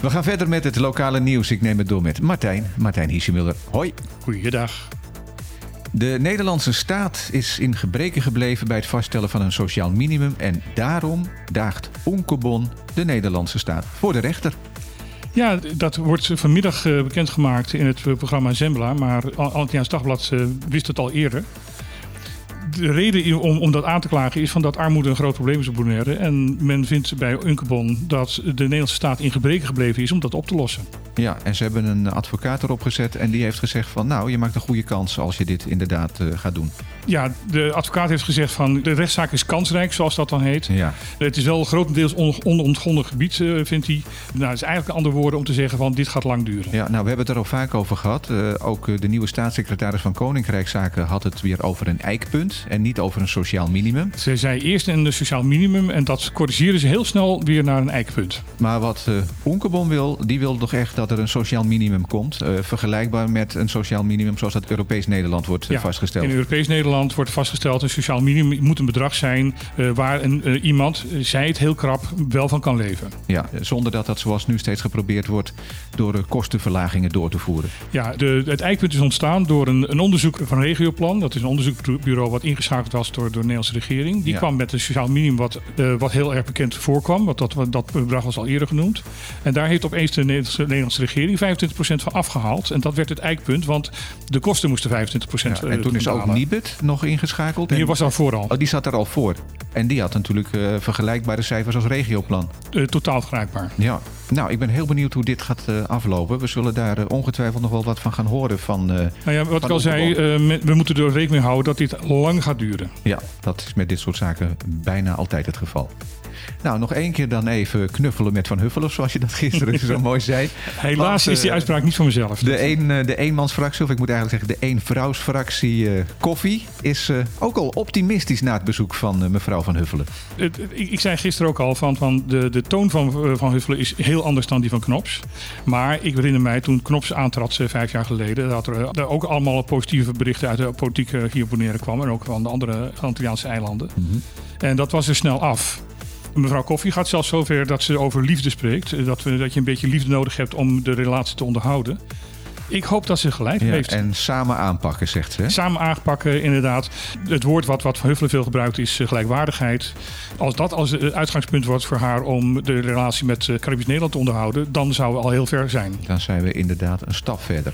We gaan verder met het lokale nieuws. Ik neem het door met Martijn. Martijn Hiesemuller. Hoi. Goeiedag. De Nederlandse staat is in gebreken gebleven bij het vaststellen van een sociaal minimum. En daarom daagt Onkebon de Nederlandse staat voor de rechter. Ja, dat wordt vanmiddag eh, bekendgemaakt in het eh, programma Zembla. Maar Antilliaans Dagblad eh, wist het al eerder de reden om, om dat aan te klagen is van dat armoede een groot probleem is op Bonaire. En men vindt bij Unkebon dat de Nederlandse staat in gebreken gebleven is om dat op te lossen. Ja, en ze hebben een advocaat erop gezet en die heeft gezegd van nou, je maakt een goede kans als je dit inderdaad uh, gaat doen. Ja, de advocaat heeft gezegd van de rechtszaak is kansrijk, zoals dat dan heet. Ja. Het is wel grotendeels onontgonnen gebied, uh, vindt hij. Nou, het is eigenlijk andere woorden om te zeggen van dit gaat lang duren. Ja, nou, we hebben het er al vaak over gehad. Uh, ook de nieuwe staatssecretaris van Koninkrijkszaken had het weer over een eikpunt en niet over een sociaal minimum. Ze zei eerst een sociaal minimum en dat corrigeren ze heel snel weer naar een eikpunt. Maar wat uh, Onkebon wil, die wil toch echt dat er een sociaal minimum komt. Uh, vergelijkbaar met een sociaal minimum zoals dat Europees Nederland wordt ja, vastgesteld. In Europees Nederland wordt vastgesteld een sociaal minimum moet een bedrag zijn waar een, iemand, zij het heel krap, wel van kan leven. Ja, zonder dat dat zoals nu steeds geprobeerd wordt door kostenverlagingen door te voeren. Ja, de, het eikpunt is ontstaan door een, een onderzoek van Regioplan. Dat is een onderzoeksbureau wat ingeschakeld was door, door de Nederlandse regering. Die kwam met een sociaal minimum wat, wat heel erg bekend voorkwam. Want dat, dat bedrag was al eerder genoemd. En daar heeft opeens de Nederlandse, Nederlandse regering 25% van afgehaald. En dat werd het eikpunt, want de kosten moesten 25% ja, En toen is ook Nibud nog ingeschakeld. Die was al vooral. Oh, die zat er al voor. En die had natuurlijk uh, vergelijkbare cijfers als regioplan. Uh, totaal vergelijkbaar. Ja. Nou, ik ben heel benieuwd hoe dit gaat uh, aflopen. We zullen daar uh, ongetwijfeld nog wel wat van gaan horen. Van, uh, nou ja, wat ik al zei, we moeten er rekening mee houden dat dit lang gaat duren. Ja, dat is met dit soort zaken bijna altijd het geval. Nou, nog één keer dan even knuffelen met Van Huffelen, zoals je dat gisteren zo mooi zei. Helaas Want, is die uitspraak niet van mezelf. De, een, de eenmansfractie, of ik moet eigenlijk zeggen de eenvrouwsfractie Koffie, is ook al optimistisch na het bezoek van mevrouw Van Huffelen. Ik, zei gisteren ook al van, van de, de toon van Van Huffelen is heel anders dan die van Knops. Maar ik herinner mij toen Knops aantrad vijf jaar geleden, dat er, er ook allemaal positieve berichten uit de politiek hier op Bonaire kwamen. En ook van de andere Antilliaanse eilanden. Mm -hmm. En dat was er snel af. Mevrouw Koffie gaat zelfs zover dat ze over liefde spreekt. Dat, we, dat je een beetje liefde nodig hebt om de relatie te onderhouden. Ik hoop dat ze gelijk ja, heeft. En samen aanpakken, zegt ze. Hè? Samen aanpakken, inderdaad. Het woord wat, wat Van Huffelen veel gebruikt is gelijkwaardigheid. Als dat als uitgangspunt wordt voor haar om de relatie met Caribisch Nederland te onderhouden, dan zouden we al heel ver zijn. Dan zijn we inderdaad een stap verder.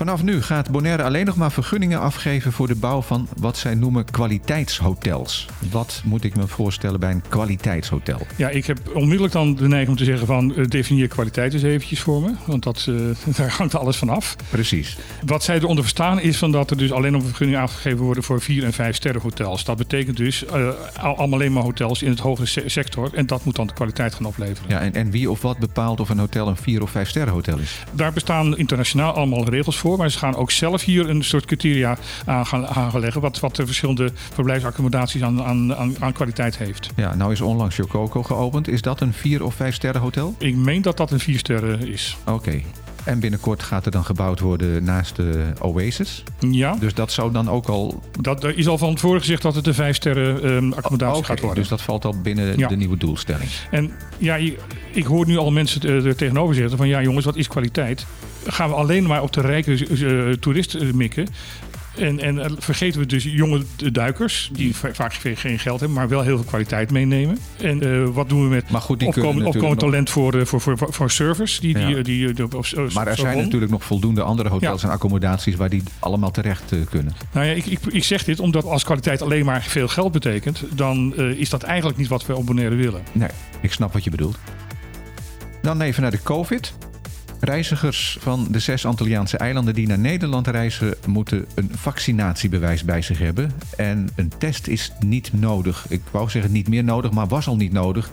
Vanaf nu gaat Bonaire alleen nog maar vergunningen afgeven voor de bouw van wat zij noemen kwaliteitshotels. Wat moet ik me voorstellen bij een kwaliteitshotel? Ja, ik heb onmiddellijk dan de neiging om te zeggen van uh, definieer kwaliteit eens eventjes voor me. Want dat, uh, daar hangt alles van af. Precies. Wat zij eronder verstaan is van dat er dus alleen nog vergunningen afgegeven worden voor vier en vijf sterren hotels. Dat betekent dus uh, allemaal alleen maar hotels in het hogere se sector. En dat moet dan de kwaliteit gaan opleveren. Ja, en, en wie of wat bepaalt of een hotel een vier of vijf sterren hotel is? Daar bestaan internationaal allemaal regels voor. Maar ze gaan ook zelf hier een soort criteria aan gaan, aan gaan leggen. Wat, wat de verschillende verblijfsaccommodaties aan, aan, aan, aan kwaliteit heeft. Ja, nou is onlangs Jococo geopend. Is dat een vier of vijf sterren hotel? Ik meen dat dat een vier sterren is. Oké. Okay. En binnenkort gaat er dan gebouwd worden naast de Oasis. Ja. Dus dat zou dan ook al. Dat er is al van tevoren gezegd dat het een vijf sterren um, accommodatie okay, gaat worden. Dus dat valt al binnen ja. de nieuwe doelstelling. En ja, ik hoor nu al mensen er tegenover zeggen van ja, jongens, wat is kwaliteit? Gaan we alleen maar op de rijke uh, toerist mikken? En, en vergeten we dus jonge duikers, die vaak geen geld hebben, maar wel heel veel kwaliteit meenemen. En uh, wat doen we met maar goed, die talent voor, voor, voor, voor surfers? Die, ja. die, die, die, of, of, maar er zijn natuurlijk nog voldoende andere hotels ja. en accommodaties waar die allemaal terecht uh, kunnen. Nou ja, ik, ik, ik zeg dit omdat als kwaliteit alleen maar veel geld betekent, dan uh, is dat eigenlijk niet wat we op Bonaire willen. Nee, ik snap wat je bedoelt. Dan even naar de COVID. Reizigers van de zes Antilliaanse eilanden die naar Nederland reizen, moeten een vaccinatiebewijs bij zich hebben. En een test is niet nodig. Ik wou zeggen niet meer nodig, maar was al niet nodig.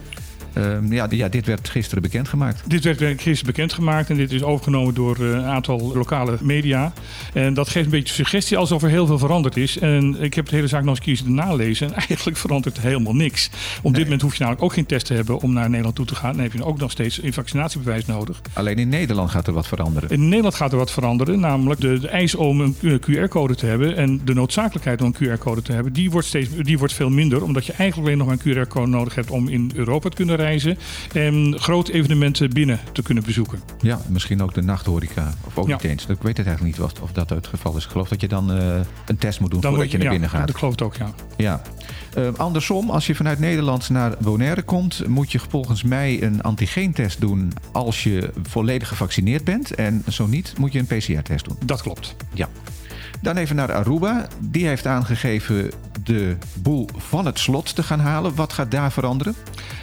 Uh, ja, ja, dit werd gisteren bekendgemaakt. Dit werd gisteren bekendgemaakt en dit is overgenomen door een aantal lokale media. En dat geeft een beetje suggestie alsof er heel veel veranderd is. En ik heb de hele zaak nog eens een keer nalezen. En eigenlijk verandert helemaal niks. Op nee. dit moment hoef je namelijk ook geen test te hebben om naar Nederland toe te gaan. Dan heb je ook nog steeds een vaccinatiebewijs nodig. Alleen in Nederland gaat er wat veranderen. In Nederland gaat er wat veranderen. Namelijk de, de eis om een QR-code te hebben en de noodzakelijkheid om een QR-code te hebben. Die wordt, steeds, die wordt veel minder. Omdat je eigenlijk alleen nog maar een QR-code nodig hebt om in Europa te kunnen reizen en grote evenementen binnen te kunnen bezoeken. Ja, misschien ook de nachthoreca. Of ook Ja. niet eens. Ik weet het eigenlijk niet of, of dat het geval is. Ik geloof dat je dan eh, een test moet doen Dan voordat je naar ja, binnen gaat. Dat geloof ik ook, ja. Ja. Eh, andersom, als je vanuit Nederland naar Bonaire komt, moet je volgens mij een antigeentest doen als je volledig gevaccineerd bent. En zo niet, moet je een PCR-test doen. Dat klopt. Ja. Dan even naar Aruba. Die heeft aangegeven de boel van het slot te gaan halen. Wat gaat daar veranderen?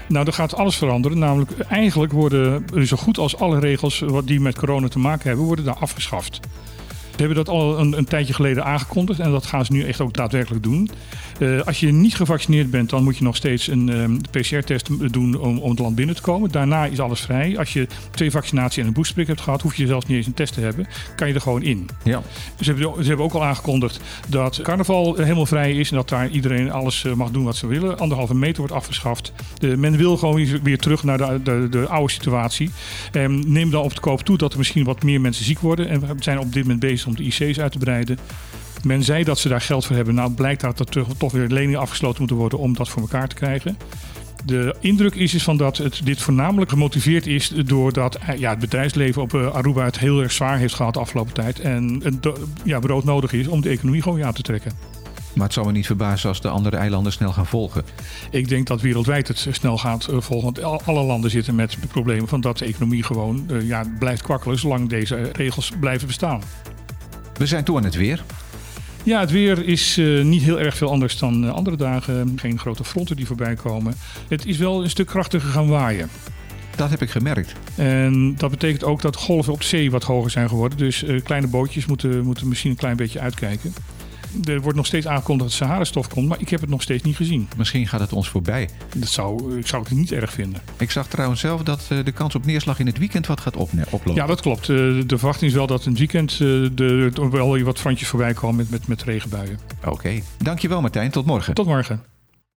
Nou, er gaat alles veranderen. Namelijk, eigenlijk worden zo goed als alle regels wat die met corona te maken hebben, worden daar afgeschaft. We hebben dat al een, een tijdje geleden aangekondigd en dat gaan ze nu echt ook daadwerkelijk doen. Eh, als je niet gevaccineerd bent, dan moet je nog steeds een ehm, PCR-test doen om, om het land binnen te komen. Daarna is alles vrij. Als je twee vaccinaties en een boosterprik hebt gehad, hoef je zelfs niet eens een test te hebben. Kan je er gewoon in. Ja. Ze hebben, ze hebben ook al aangekondigd dat carnaval helemaal vrij is en dat daar iedereen alles eh, mag doen wat ze willen. Anderhalve meter wordt afgeschaft. De, men wil gewoon weer- terug naar de, de, de oude situatie. En neem dan op de koop toe dat er misschien wat meer mensen ziek worden. En we zijn op dit moment bezig om de IC's uit te breiden. Men zei dat ze daar geld voor hebben. Nou blijkt dat er toch- weer leningen afgesloten moeten worden om dat voor elkaar te krijgen. De indruk is, is van dat het, dit voornamelijk gemotiveerd is doordat eh, ja, het bedrijfsleven op eh, Aruba het heel erg zwaar heeft gehad de afgelopen tijd. En het ja, brood nodig is om de economie gewoon weer aan te trekken. Maar het zou me niet verbazen als de andere eilanden snel gaan volgen. Ik denk dat wereldwijd het snel gaat eh, volgen. Want al- alle landen zitten met problemen van dat de economie gewoon ja, blijft kwakkelen zolang deze regels blijven bestaan. We zijn toe aan het weer. Ja, het weer is eh, niet heel erg veel anders dan eh, andere dagen. Geen grote fronten die voorbij komen. Het is wel een stuk krachtiger gaan waaien. Dat heb ik gemerkt. En dat betekent ook dat golven op zee wat hoger zijn geworden. Dus eh, kleine bootjes moeten, moeten misschien een klein beetje uitkijken. Er wordt nog steeds aangekondigd dat Sahara-stof komt, maar ik heb het nog steeds niet gezien. Misschien gaat het ons voorbij. Dat zou, ik zou het niet erg vinden. Ik zag trouwens zelf dat eh, de kans op neerslag in het weekend wat gaat oplopen. Ja, dat klopt. Eh, De verwachting is wel dat in het weekend eh, er wel wat frantjes voorbij komen met, met, met regenbuien. Oké. Dankjewel Martijn. Tot morgen. Tot morgen.